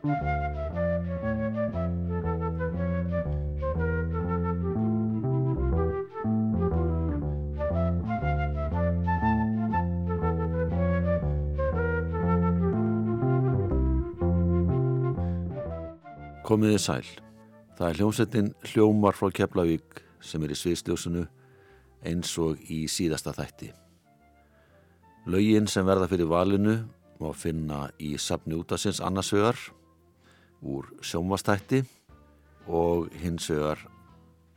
Komiði sæl. Það er hljómsettin Hljómar frá Keflavík sem er í sviðsljósunu eins og í síðasta þætti. Laugin sem verða fyrir valinu má finna í safni útasins annarsvegar úr sjómastætti og hinsvegar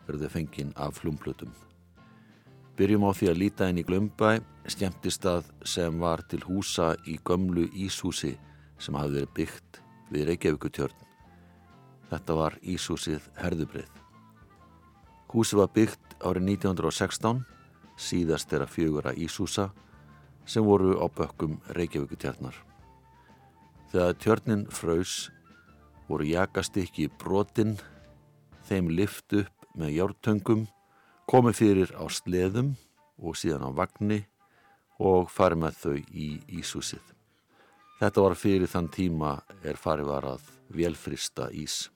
verður fenginn af flumflutum. Byrjum á því að líta inn í Glömbæ, skemmtistað sem var til húsa í gömlu Íshúsi sem hafði verið byggt við Reykjavíkutjörn Þetta var Ísúsið herðubrið. Húsið var byggt árið 1916, síðast er að fjögura Ísúsa sem voru á bökkum Reykjavíkutjarnar. Þegar tjörnin fröys voru jakastykki brotinn, þeim lift upp með jártöngum, komið fyrir á sleðum og síðan á vagnni og farið með þau í Ísúsið. Þetta var fyrir þann tíma er farið var að velfrista ís.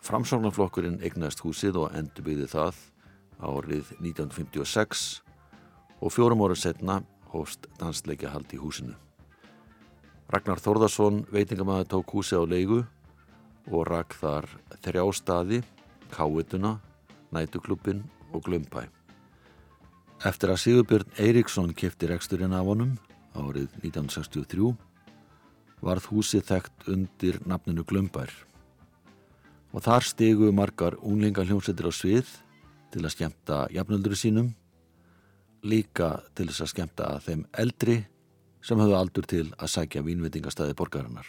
Framsóknarflokkurinn eignast húsið og endurbyggði það árið 1956 og fjórum ára setna hóst dansleikja hald í húsinu. Ragnar Þórðarsson veitingamæði tók húsið á leigu og rakk þar þrjá staði, Káituna, Nætuklubbin og Glömbæ. Eftir að Sigurbjörn Eiríksson kefti reksturinn af honum árið 1963 varð húsið þekkt undir nafninu Glömbær og þar stegu margar unglinga hljómsveitir á svið til að skemta jafnölduru sínum, líka til þess að skemta þeim eldri sem höfðu aldur til að sækja vínvitingastæði borgarinnar.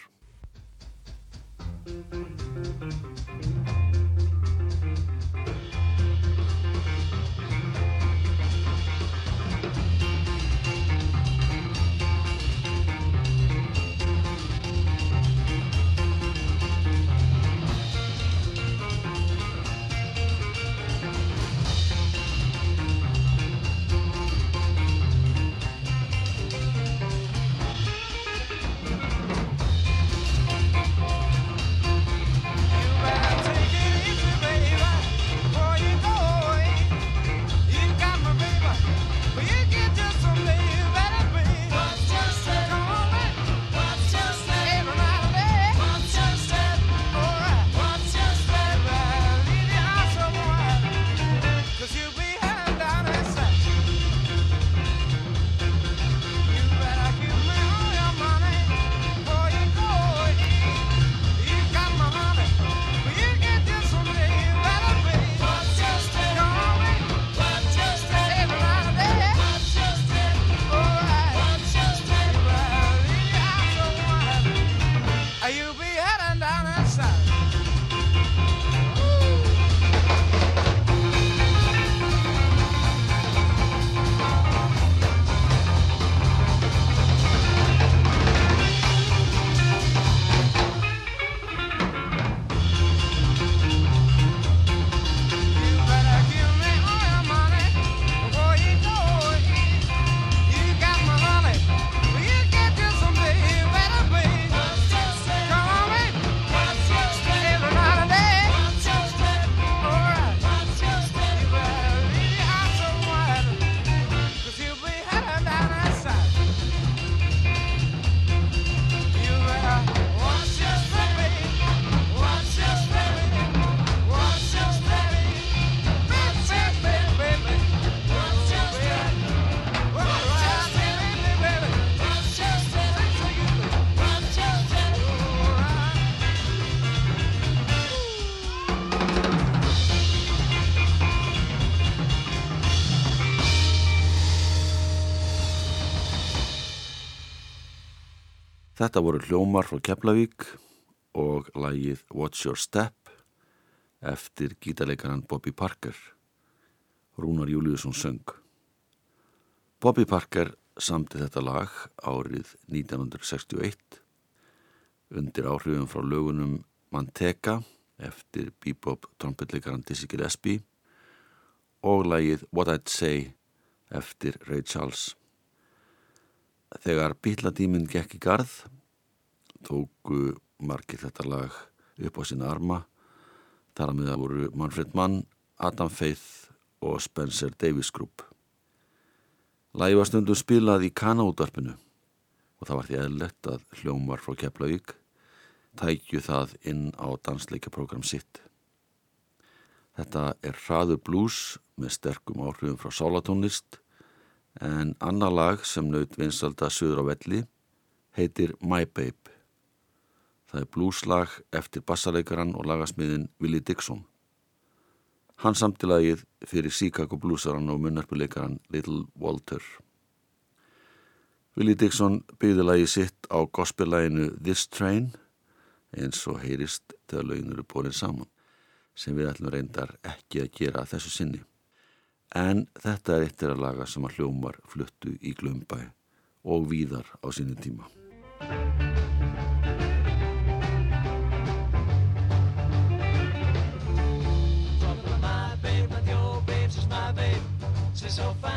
Þetta voru hljómar frá Keflavík og lagið What's Your Step eftir gítarleikaran Bobby Parker. Rúnar Júliusson söng. Bobby Parker samti þetta lag árið 1961 undir áhrifum frá lögunum Manteca eftir bebop trompetleikaran Dizzy Gillespie og lagið What I'd Say eftir Ray Charles. Þegar bíladíminn gekk í garð tóku margir þetta lag upp á sína arma. Þar að miða voru Manfred Mann, Adam Faith og Spencer Davis Group. Lagi var stundum spilað í Kana-útvarpinu og það var því eðlert að hljómar frá Keflavík tækju það inn á dansleikaprogram sitt. Þetta er hraður blues með sterkum áhrifum frá sálatónlist en annar lag sem naut vinsalda söður á velli heitir My Babe. Það er blueslag eftir bassarleikaran og lagasmiðin Willie Dixon. Hann samtilagið fyrir Chicago bluesaran og munnarpuleikaran Little Walter. Willie Dixon byggði lagi sitt á gospellæginu This Train eins og heyrist þegar lögin eru bórið saman sem við ætlum reyndar ekki að gera þessu sinni. En þetta er eittir að laga sem að hljómar fluttu í glömbæ og víðar á sínu tíma. So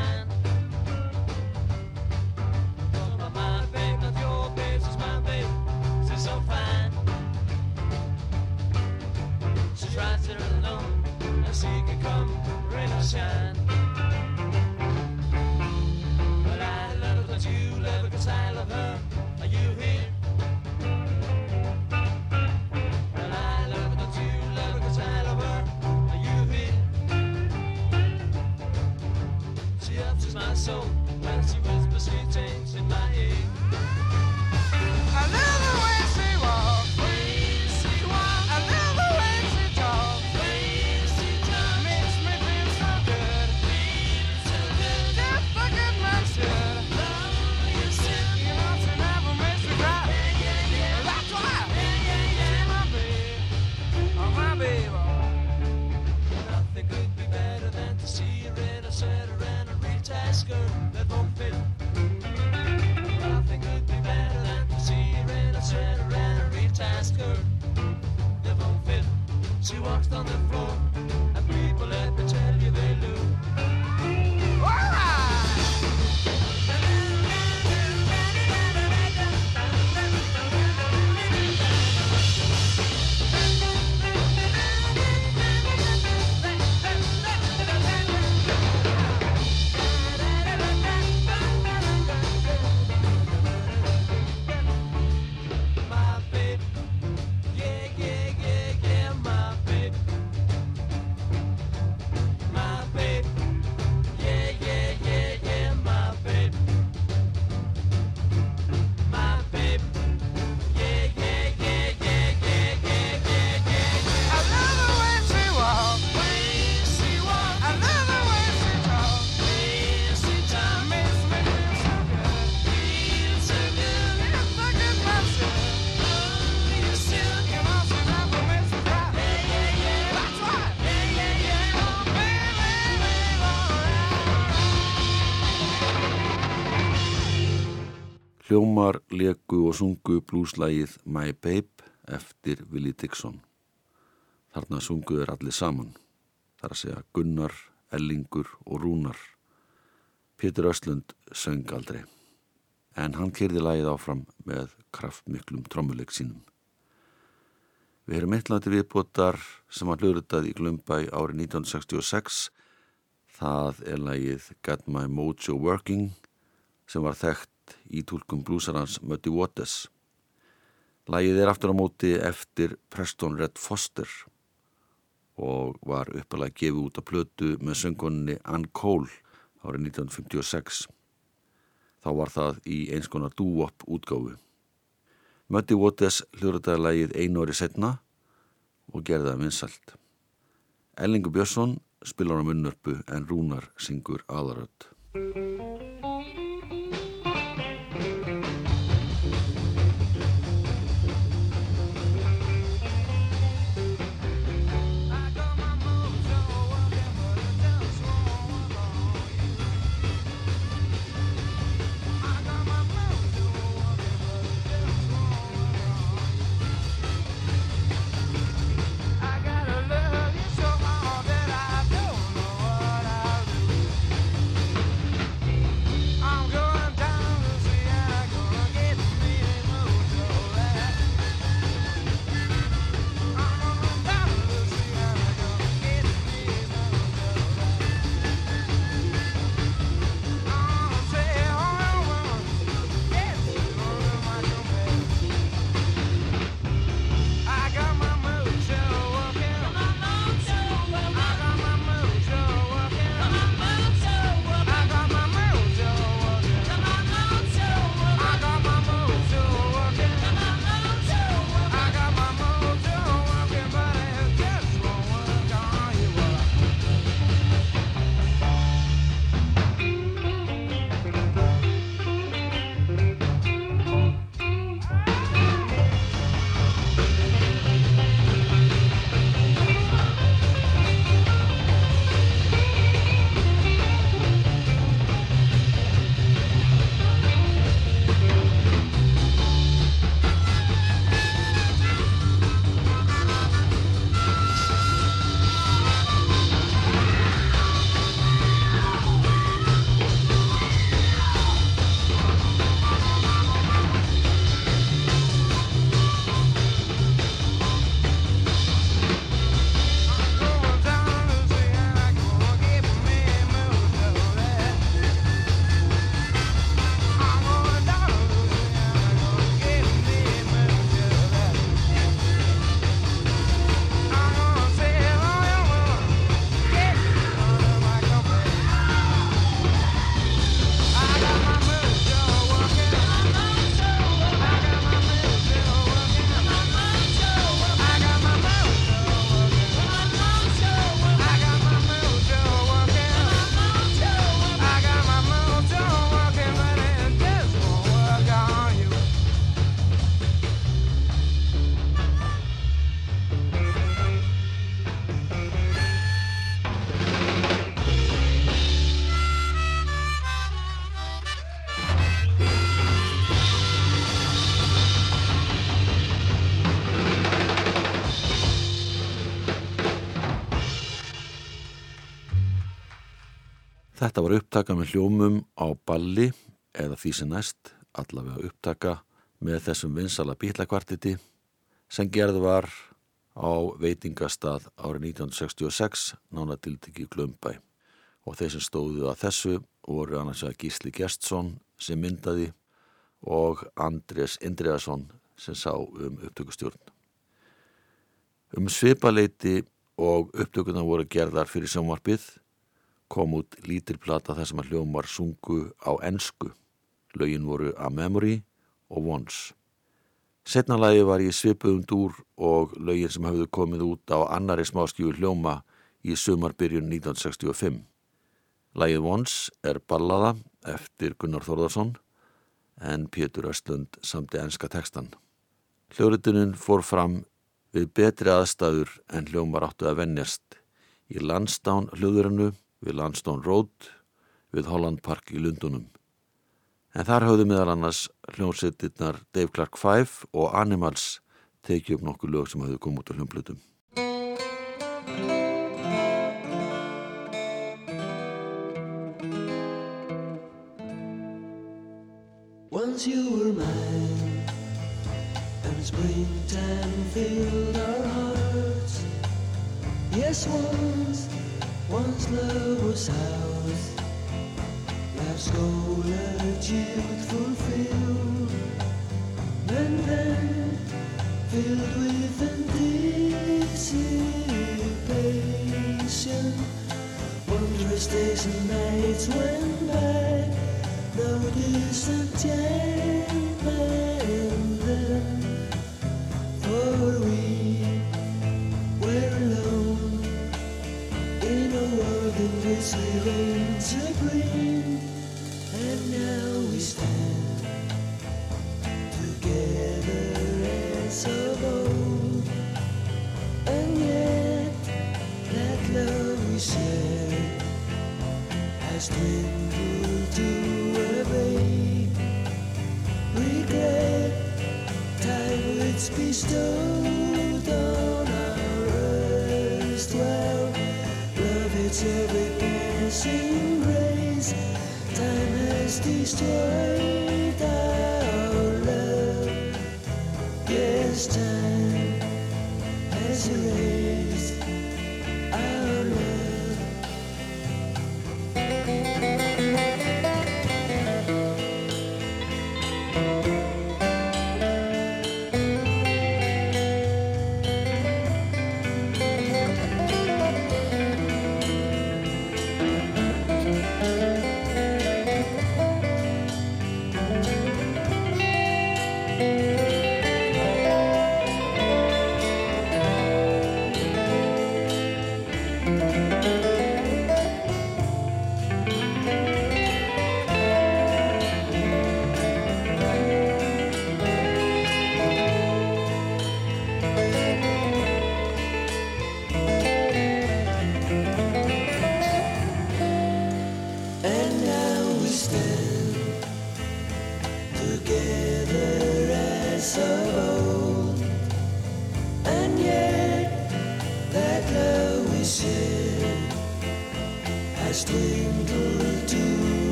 She walks on the Hljómar, leku og sungu blúslægið My Babe eftir Willie Dixon. Þarna sunguður allir saman. Það er að segja Gunnar, Ellingur og Rúnar. Pétur Östlund söng aldrei. En hann kyrði lægið áfram með kraftmiklum trommuleik sínum. Við erum eittlandi viðbótar sem hann hlurðað í Glömbæ árið 1966. Það er lægið Got My Mojo Working sem var þekkt í tólkum blúsarans Muddy Waters. Lægið er aftur á móti eftir Preston Red Foster og var uppalega gefið út á plötu með söngunni Ann Cole árið 1956. Þá var það í eins konar dúop útgáfu. Muddy Waters hljóðrataði lægið einu ári setna og gerði það vinsalt. Ellingur Björnsson spilar á munnörpu en Rúnar syngur aðaröld. Þetta var upptaka með hljómum á balli eða því sem næst, allavega upptaka með þessum vinsala bílakvartiti sem gerð var á veitingastað árið 1966 nánatildiki Glömbæ og þeir sem stóðu að þessu voru annars að Gísli Gjertsson sem myndaði og Andrés Indriðarsson sem sá um upptökustjórn. Um svipaleiti og upptökuna voru gerðar fyrir sjónvarpið kom út lítil plata þar sem að hljómar sungu á ensku. Lögin voru A Memory og Once. Setna lagi var í svipuðum dúr og lögin sem hafðu komið út á annari smáskíu hljóma í sumarbyrjun 1965. Lagið Once er ballaða eftir Gunnar Þórðarsson en Pétur Östlund samti enska tekstan. Hljórituninn fór fram við betri aðstæður en hljómar áttu að vennjast í Landstán hljóðurinu við Landstón Road við Holland Park í Lundunum. En þar höfðu meðal annars hljómsettirnar Dave Clark 5 og Animals tekið upp nokkuð lög sem höfðu komið út á hljómblutum. Once you were mine, and springtime filled our hearts. Yes, once, once love was ours. Life's goal achieved, fulfilled, and then filled with anticipation. Wondrous days and nights went by. No distant time and then world in which we reigned supreme And now we stand. Together as of old And yet that love we shared Has dwindled to a vague regret time which bestowed passing grace time has destroyed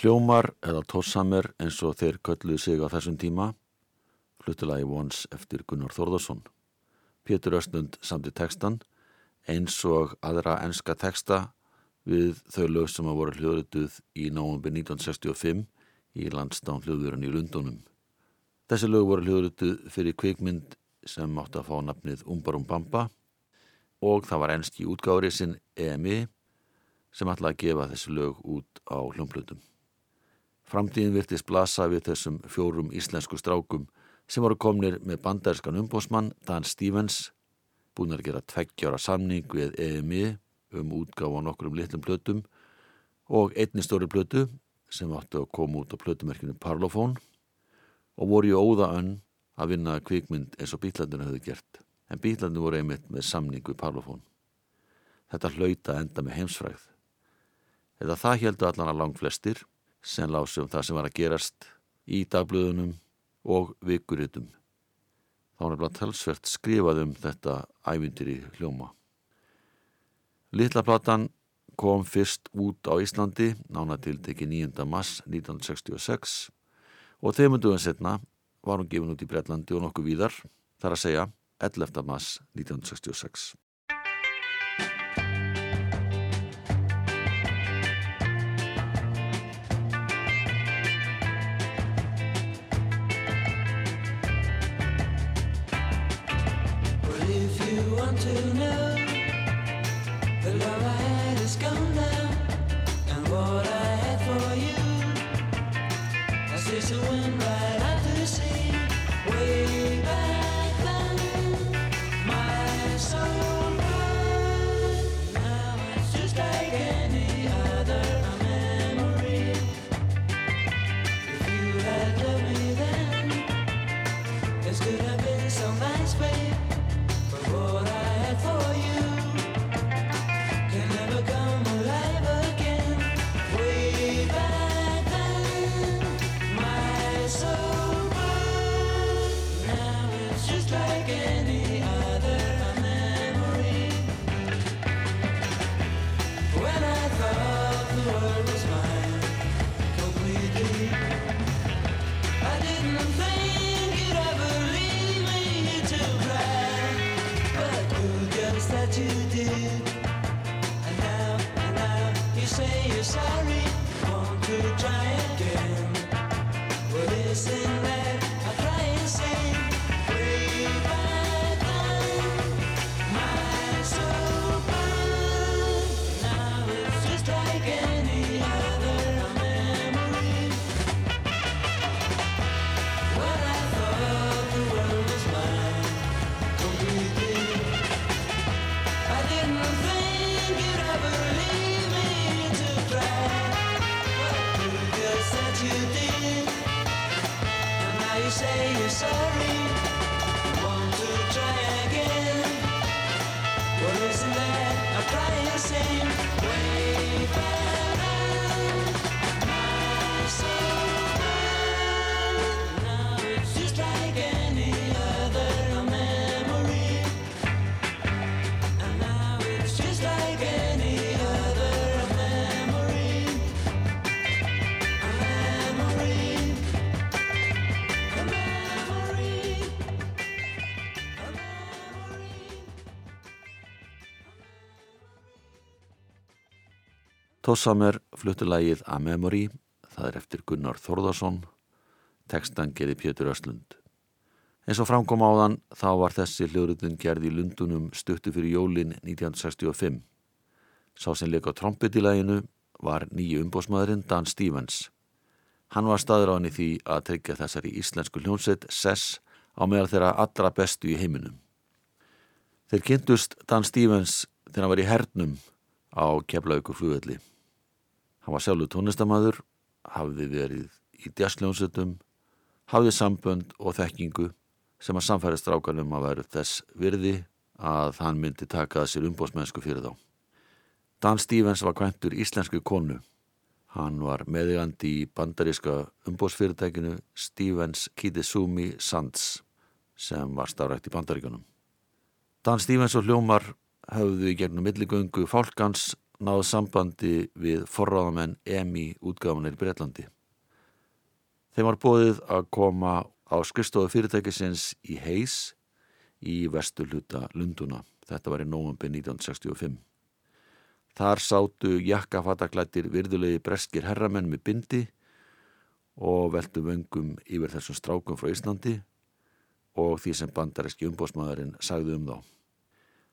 Hljómar eða Tossamer eins og þeir kölluðu sig á þessum tíma, fluttilagi Vons eftir Gunnar Þórðarsson. Pétur Östlund samti textan eins og aðra enska texta við þau lög sem að voru hljóðrituð í náumbi 1965 í landstán hljóðurinn í Lundunum. Þessi lög voru hljóðrituð fyrir kvikmynd sem átti að fá nafnið Umbarum Bamba og það var enski útgári sinn EMI sem ætlaði að gefa þessi lög út á hljómplutum. Framtíðin virtist blasa við þessum fjórum íslensku strákum sem voru komnir með bandarískan umbósmann Dan Stevens búin að gera tveggjára samning við EMI um útgáfa á nokkrum litlum plötum og einni stóri plötu sem áttu að koma út á plötumerkinu Parlophone og voru í óða önn að vinna kvikmynd eins og bílandinu höfðu gert en bílandinu voru einmitt með samning við Parlophone. Þetta hlauta enda með heimsfræð. Eða það heldur allan að langt flestir sem lásum það sem var að gerast í dagblöðunum og vikuritum. Þá er bara talsvert skrifað um þetta ævindir í hljóma. Littla platan kom fyrst út á Íslandi nánatilteki 9. mass 1966 og þeim unduðan setna var hún gefin út í Breitlandi og nokkuð víðar, þar að segja 11. mass 1966. You say you're sorry. Want to try again? Isn't that a try and Tossamer fluttu lægið A Memory, það er eftir Gunnar Þórðarsson, tekstan gerði Pétur Östlund. Eins og framkom áðan þá var þessi hljóðrutun gerði í Lundunum stuttu fyrir jólin 1965. Sá sem leik á trompet í læginu var nýju umbósmaðurinn Dan Stevens. Hann var staður á henni því að tryggja þessari íslensku hljónsett sess á meðal þeirra allra bestu í heiminum. Þeir kynntust Dan Stevens þegar hann var í hernum á keflaugur flugvelli. Hann var sjálfur tónlistamæður, hafði verið í djassljónsettum, hafði sambönd og þekkingu sem að samfæri strákanum að vera þess virði að hann myndi taka sér umbósmennsku fyrir þá. Dan Stevens var kvæntur íslensku konu. Hann var meðigandi í bandaríska umbósfyrirtækinu Stevens Kitesumi Sands sem var starrækt í bandaríkanum. Dan Stevens og hljómar höfðu í gegnum milligöngu fálkans náðu sambandi við forráðamenn EMI útgáfanir í Breitlandi. Þeim var bóðið að koma á skristofu fyrirtækisins í Heis í vesturluta Lunduna. Þetta var í nóvambi 1965. Þar sátu jakkafataklættir virðulegi breskir herramenn með bindi og veldu vöngum yfir þessum strákum frá Íslandi og því sem bandaríski umbósmaðurinn sagði um þá.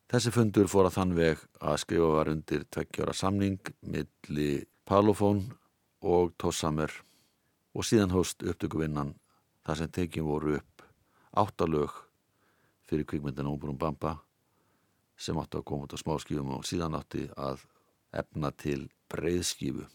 Þessi fundur fór að þann veg að skrifa var undir tveggjára samning milli Palofón og Tossamer og síðan hóst upptökuvinnan þar sem tekin voru upp áttalög fyrir kvikmyndina Óbúrum Bamba sem átti að koma út á smáskífum og síðan átti að efna til breiðskífu.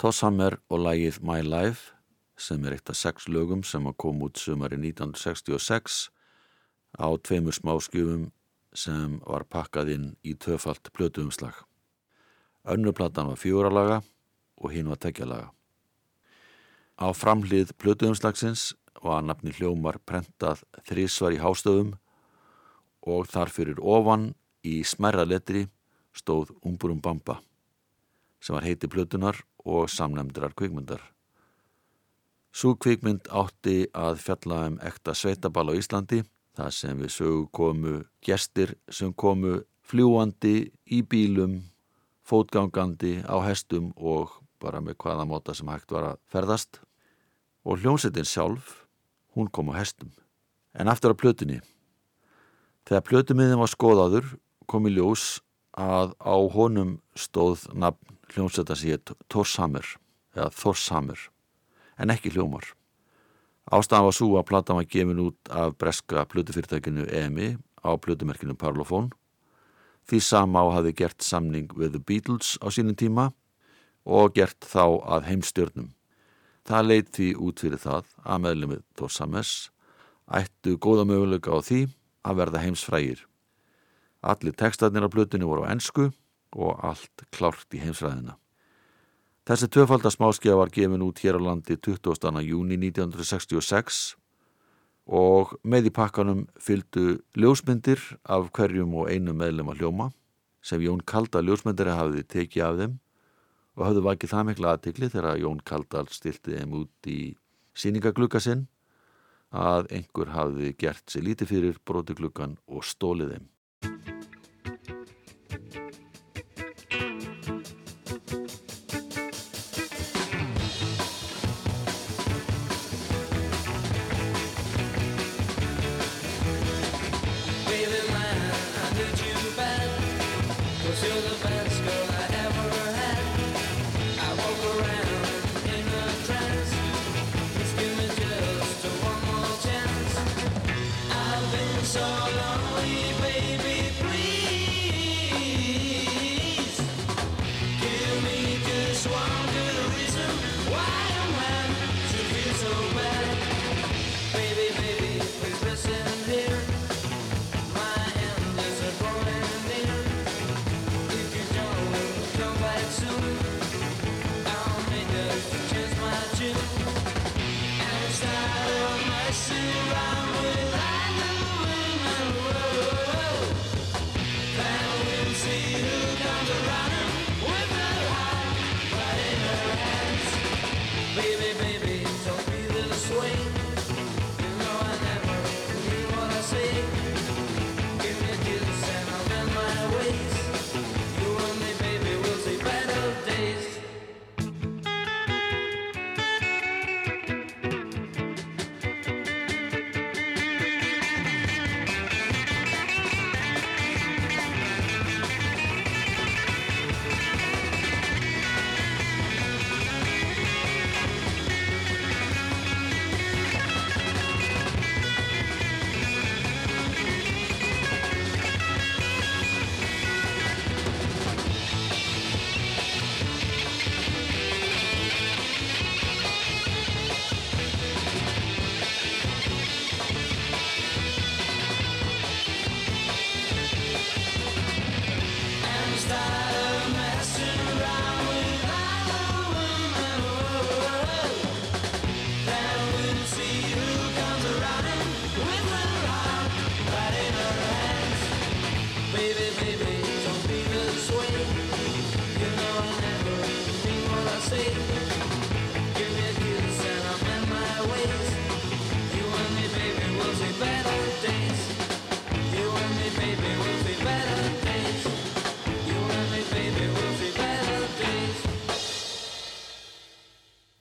Tosshammer og lagið My Life sem er eitt af sex lögum sem að koma út sumari 1966 á tveimur smáskjöfum sem var pakkað inn í tvöfalt plötuumslag. Önnurplatan var fjóralaga og hinn var tekjalaga. Á framhlið plötuumslagsins var nafni hljómar prentað þrísvar í hástöfum og þar fyrir ofan í smerra letri stóð Umburum Bamba sem var heiti plötunar og samnefndrar kvikmyndar. Sú kvikmynd átti að fjalla um ekta sveitabal á Íslandi, það sem við sögu komu gestir sem komu fljúandi í bílum, fótgangandi á hestum og bara með hvaða móta sem hægt var að ferðast. Og hljómsettin sjálf, hún kom á hestum. En aftur að plötunni. Þegar plötumiðin var skoðaður kom í ljós að á honum stóð nafn hljómsveita sér Torshammer eða Thorshammer en ekki hljómar. Ástæðan var svo að platan var gefin út af breska plötufyrirtækinu EMI á plötumerkinu Parlophone. Því sama á hafi gert samning við The Beatles á sínum tíma og gert þá að heimstjörnum. Það leit því út fyrir það að meðlumið Thorshammers ættu góða möguleika á því að verða heimsfrægir. Allir textarnir á plötunni voru á ensku og allt klárt í heimsræðina. Þessi tvöfaldar smáskja var gefin út hér á landi 20. júni 1966 og með í pakkanum fylgdu ljósmyndir af hverjum og einu meðlum að hljóma sem Jón Kaldal ljósmyndari hafiði tekið af þeim og hafðu vakið það mikla aðtikli þegar Jón Kaldal stilti þeim út í síningaglugga sinn að einhver hafði gert sér lítið fyrir brotigluggan og stólið þeim.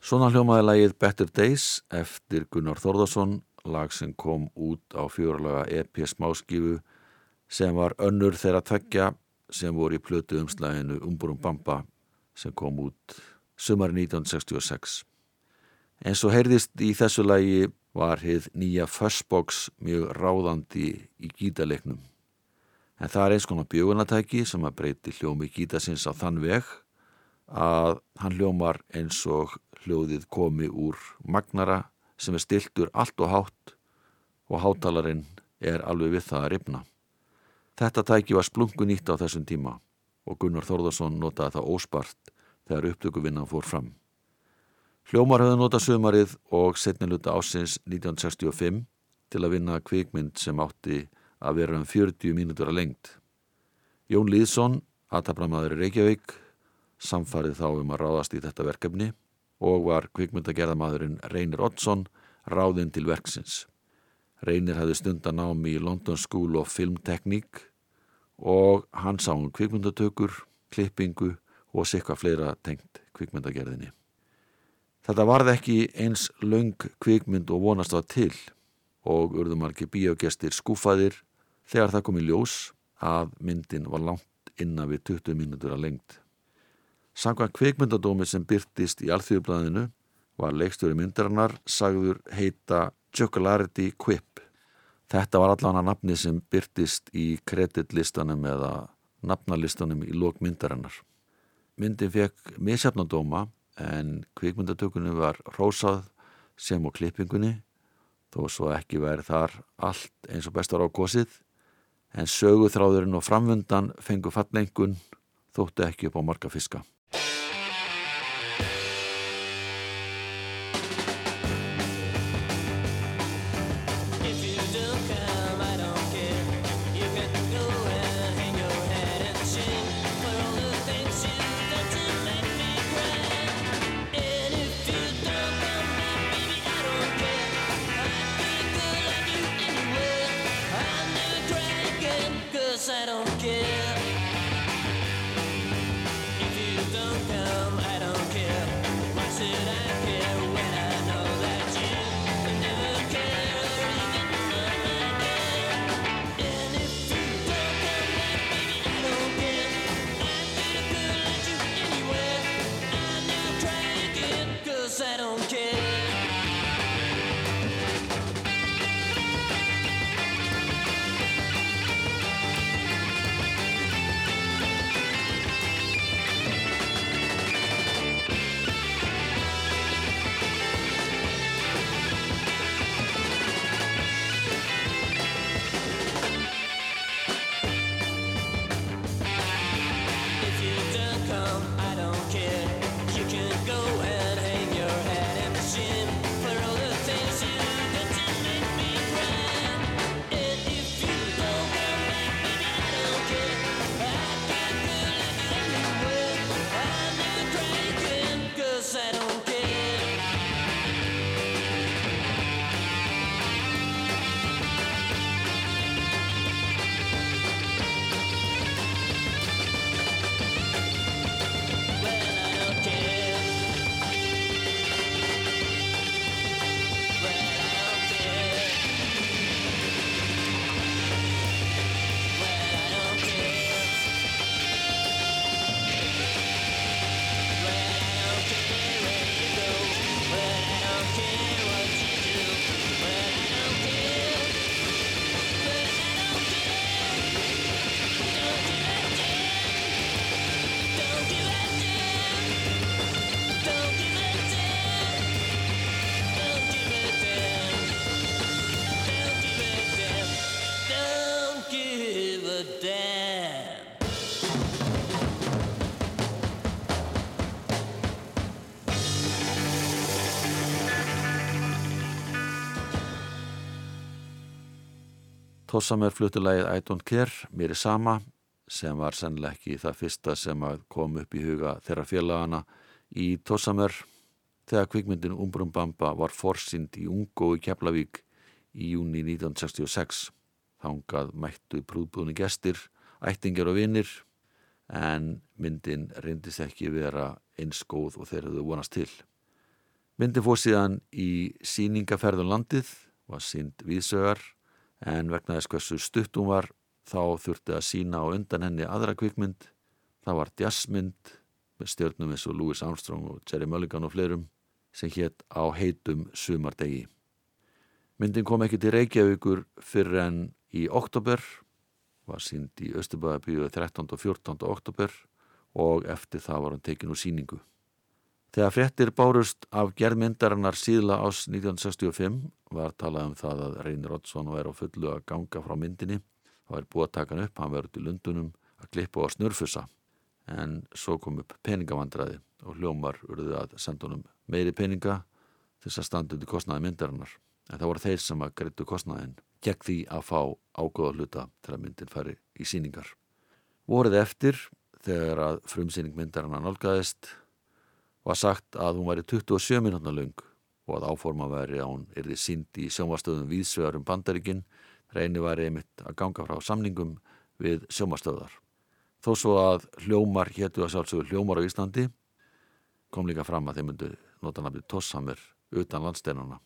Svona hljómaði lagið Better Days eftir Gunnar Þórðarsson, lag sem kom út á fjóralaga EP smáskifu sem var önnur þeirra tveggja sem voru í plötu umslæginu Umburum Bamba sem kom út sumari 1966. En svo heyrðist í þessu lagi var hið nýja Fussbox mjög ráðandi í gítaleiknum. En það er eins konar bjögunatæki sem að breyti hljómi gítasins á þann veg að hann hljómar eins og hljóðið komi úr magnara sem er stiltur allt og hátt og hátalarinn er alveg við það að ripna. Þetta tæki var splungu nýtt á þessum tíma og Gunnar Þórðarsson notaði það óspart þegar upptökuvinnan fór fram. Hljómar höfðu notað sömarið og setniluta ásins 1965 til að vinna kvikmynd sem átti að vera um 40 mínútur að lengt. Jón Lýðsson, aðtapnamaður í Reykjavík, samfarið þá um að ráðast í þetta verkefni og var kvikmyndagerðamaðurinn Reynir Oddsson ráðinn til verksins. Reynir hafði stundan ámi í London School of Film Technique og hann sá um kvikmyndatökur, klippingu og sikka fleira tengt kvikmyndagerðinni. Þetta varð ekki eins laung kvikmynd og vonast var til og urðum margir bíogestir skúfaðir þegar það kom í ljós að myndin var langt innan við 20 mínútur að lengt. Samkvæmt kvikmyndadómi sem byrtist í alþjóðblæðinu var leikstöru myndarinnar sagður heita Jocularity Quip. Þetta var allan að nafni sem byrtist í kreditlistanum eða nafnalistanum í lók myndarinnar. Myndin fekk misjafnadóma en kvikmyndatökunum var rósað sem á klippingunni þó svo ekki væri þar allt eins og bestar á gósið en söguþráðurinn og framvundan fengu fallengun þóttu ekki upp á marga fiska. Tossamer fluttulægið I Don't Care, mér er sama, sem var sannlega ekki það fyrsta sem kom upp í huga þeirra félagana í Tossamer þegar kvikmyndin Umbrum Bamba var forsind í Ungo í Keflavík í júni 1966. Þangað mættu prúðbúðni gestir, ættingjar og vinnir en myndin reyndist ekki vera eins góð og þeir hefðu vonast til. Myndi fór síðan í síningaferðum landið, var sínd vísögar en vegna þess hversu stuttum var þá þurfti að sína á undan henni aðra kvikmynd. Það var jazzmynd með stjörnum eins og Louis Armstrong og Jerry Mulligan og fleirum sem hétt á heitum sumardegi. Myndin kom ekki til Reykjavíkur fyrir en í oktober, var sínd í Östubæðabíu 13. og 14. oktober og eftir það var hann tekin úr síningu. Þegar fréttir bárust af gerðmyndarinnar síðla ás 1965 var talað um það að Reynir Oddsson var á fullu að ganga frá myndinni. Það var búið að taka hann upp, hann verður til Lundunum að klippa og snurfusa. En svo kom upp peningavandræði og hljómar urðu að senda honum meiri peninga til þess að standa undir kostnaði myndarinnar. En það voru þeir sem að greittu kostnaðin gegn því að fá ágóða hluta til að myndin færi í síningar. Vorið eftir, þegar að frumsýning myndarinnar nálgæðist, var sagt að hún væri 27 minútna lung og að áforma væri að hún erði sínd í sjómastöðum viðsvegarum bandaríkin reyni væri einmitt að ganga frá samningum við sjómastöðar. Þó svo að hljómar héttu að sjálfsögur hljómar á Íslandi kom líka fram að þeir myndu nota nafni Tossamir utan landsteinana.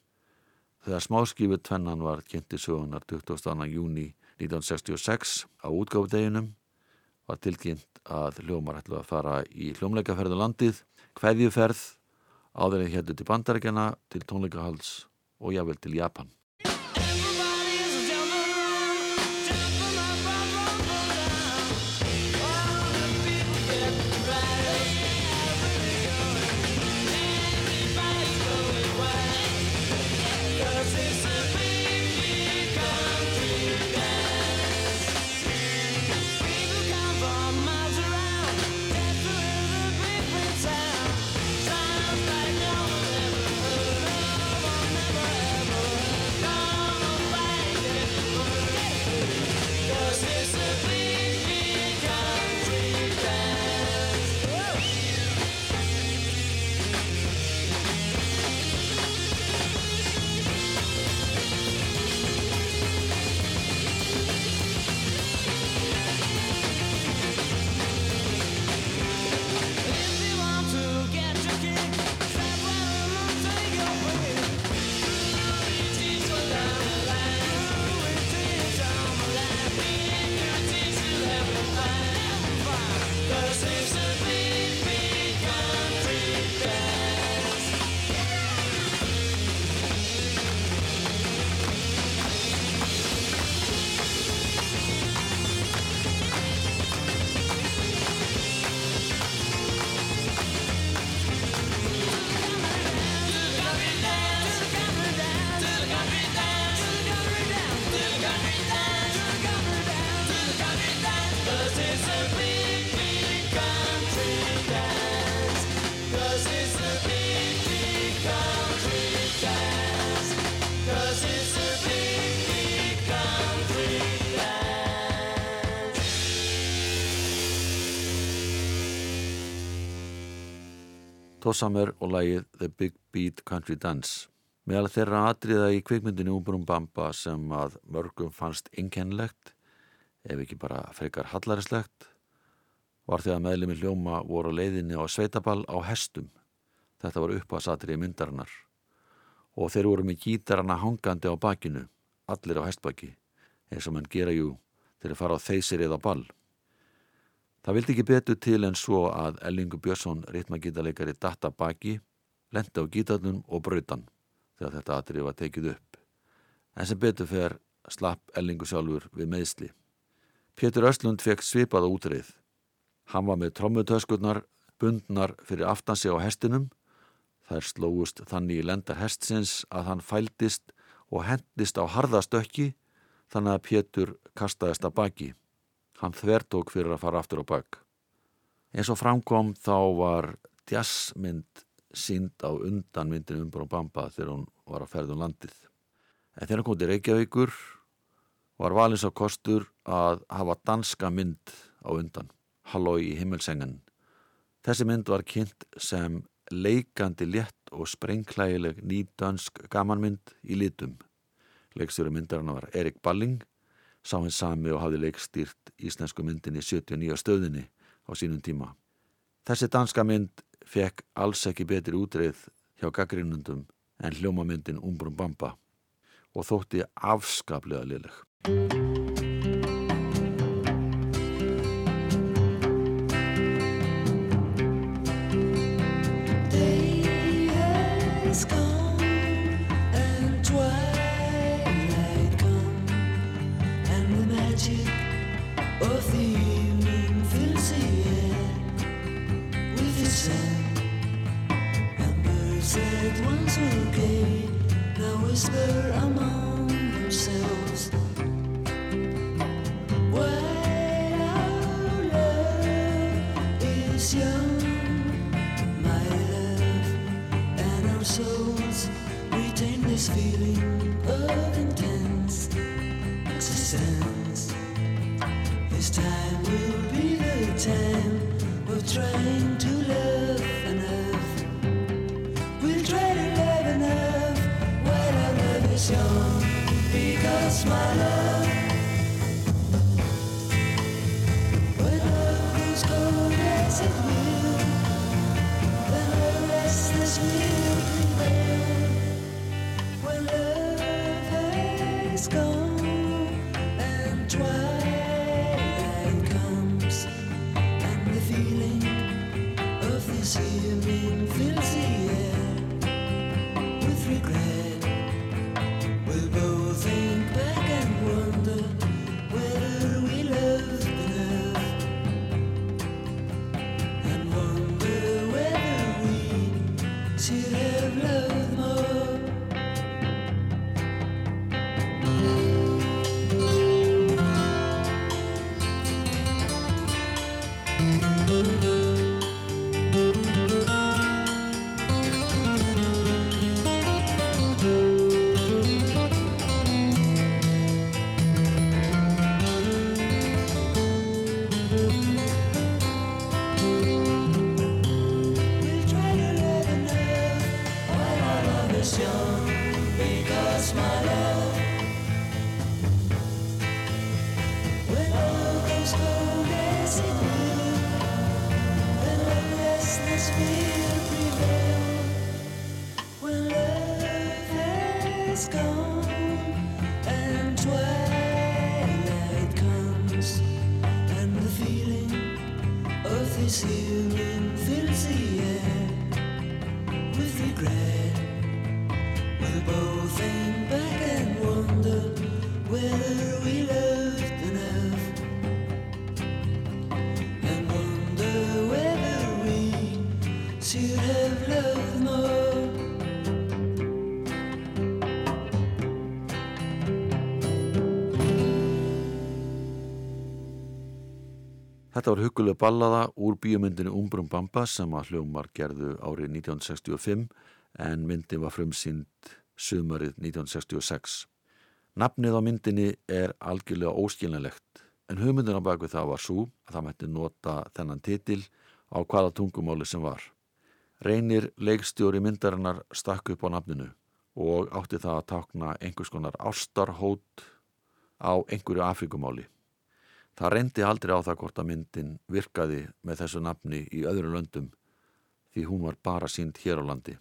Þegar smáskifu tvennan var kynnti sögunar 22. júni 1966 á útgáfdeginum var tilkynnt að hljómar ætlu að fara í hljómleikaferðu landið, hverjuferð áður en héttu til bandarækjana, til tónleikahalds og jável til Japan. Tossamer og lagið The Big Beat Country Dance. Meðal þeirra atriða í kvikmyndinu Umbrum Bamba sem að mörgum fannst inkennlegt, ef ekki bara frekar hallarislegt, var þegar meðlemi hljóma voru leiðinni á sveitaball á hestum. Þetta var uppháðsatrið myndarinnar og þeir voru með gítarana hangandi á bakinu, allir á hestbaki, eins og mann gera jú þegar fara á þeysir eða ball. Það vildi ekki betur til en svo að Ellingu Björnsson, ritmagítarleikari, datta baki, lendi á gítarnum og brautan þegar þetta atrið var tekið upp. En sem betur fer slapp Ellingu sjálfur við meðsli. Pétur Östlund fekk svipaða útrið. Hann var með trommutöskurnar bundnar fyrir aftansi á hestinum. Þær slóust þannig í lendar hestsins að hann fældist og hendist á harðastökki þannig að Pétur kastaðist að baki. Hann þvertók fyrir að fara aftur á bak. Eins og framkom þá var jazzmynd sínd á undan myndin umbur og bamba þegar hún var að ferða um landið. En þegar hann kom til Reykjavíkur var valins á kostur að hafa danska mynd á undan, Hallói í himmelsengen. Þessi mynd var kynnt sem leikandi létt og sprengklægileg nýdansk gamanmynd í litum. Leikstjóri myndarinn var Erik Balling sá hins sami og hafði leikstýrt íslensku myndinni 79 stöðinni á sínum tíma. Þessi danska mynd fekk alls ekki betri útreið hjá gaggrínundum en hljómamyndin Umbrum Bamba og þótti afskaplega liðleg. Were now whisper among love is young, my love, and our souls retain this feeling of intense existence. This time will be the time of trying to my love. Þetta var huguleg ballaða úr bíomyndinu Umbrum Bamba sem að hljómar gerðu árið 1965 en myndin var frumsýnd sumarið 1966. Nafnið á myndinni er algjörlega óskiljanlegt en hugmyndin á baku það var svo að það mætti nota þennan titil á hvaða tungumáli sem var. Reynir leikstjóri myndarinnar stakk upp á nafninu og átti það að takna einhvers konar ástarhót á einhverju Afrikumáli. Það reyndi aldrei á það hvort að myndin virkaði með þessu nafni í öðrum löndum því hún var bara sínd hér á landi.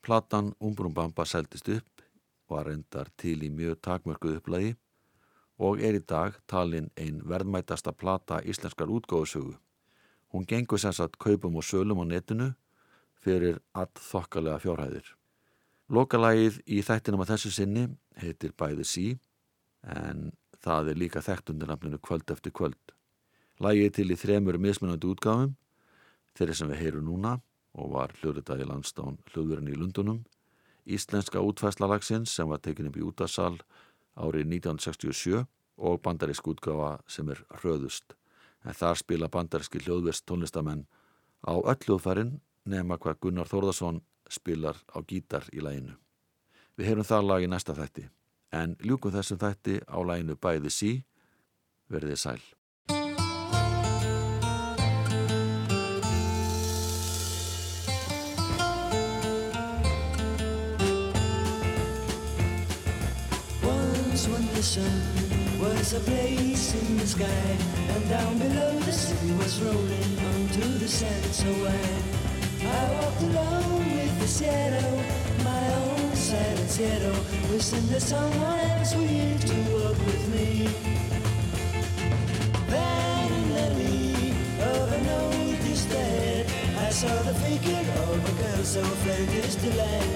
Platan Umbrum Bamba seldist upp, var reyndar til í mjög takmörkuð upplægi og er í dag talin ein verðmætasta plata íslenskar útgáðsögu. Hún gengur sem sagt kaupum og sölum á netinu fyrir all þokkalega fjárhæðir. Lokalagið í þættinum að þessu sinni heitir Bæði Sí en það er líka þekkt undir nafninu Kvöld eftir kvöld. Lagið er til í þremur mismunandi útgáfum, þeirri sem við heyrum núna og var hljóðritað í landstán hljóðurinn í Lundunum, íslenska útfæslalagsins sem var tekin upp í útasal árið 1967 og bandarísk útgáfa sem er hröðust. En þar spila bandaríski hljóðverst tónlistamenn á öll hljóðfærin nema hvað Gunnar Þórðarsson spilar á gítar í læginu. Við heyrum það lag í næsta þætti, en ljúkum þessum þætti á læginu bæði sí, verðið sæl. When the sun was a place in the sky And down below the sea was rolling onto the sand so wide I walked along with silenciero, my own silenciero, wishing that someone else were here to walk with me. Then in the lee of an old dead, I saw the figure of a girl so to lie.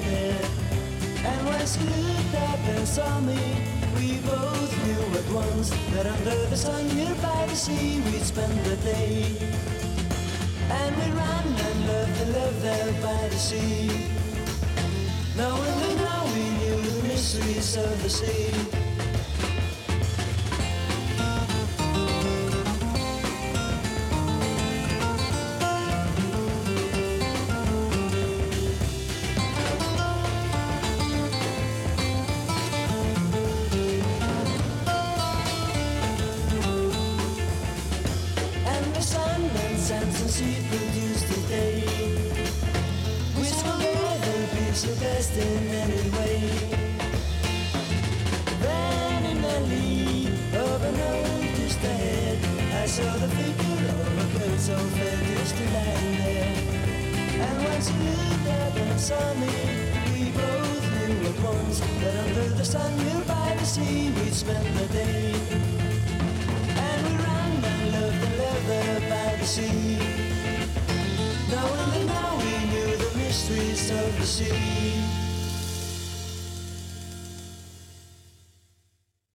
And when she looked up and saw me, we both knew at once that under the sun here by the sea we'd spend the day. And we ran and loved and loved there by the sea. Now we the mysteries of the sea.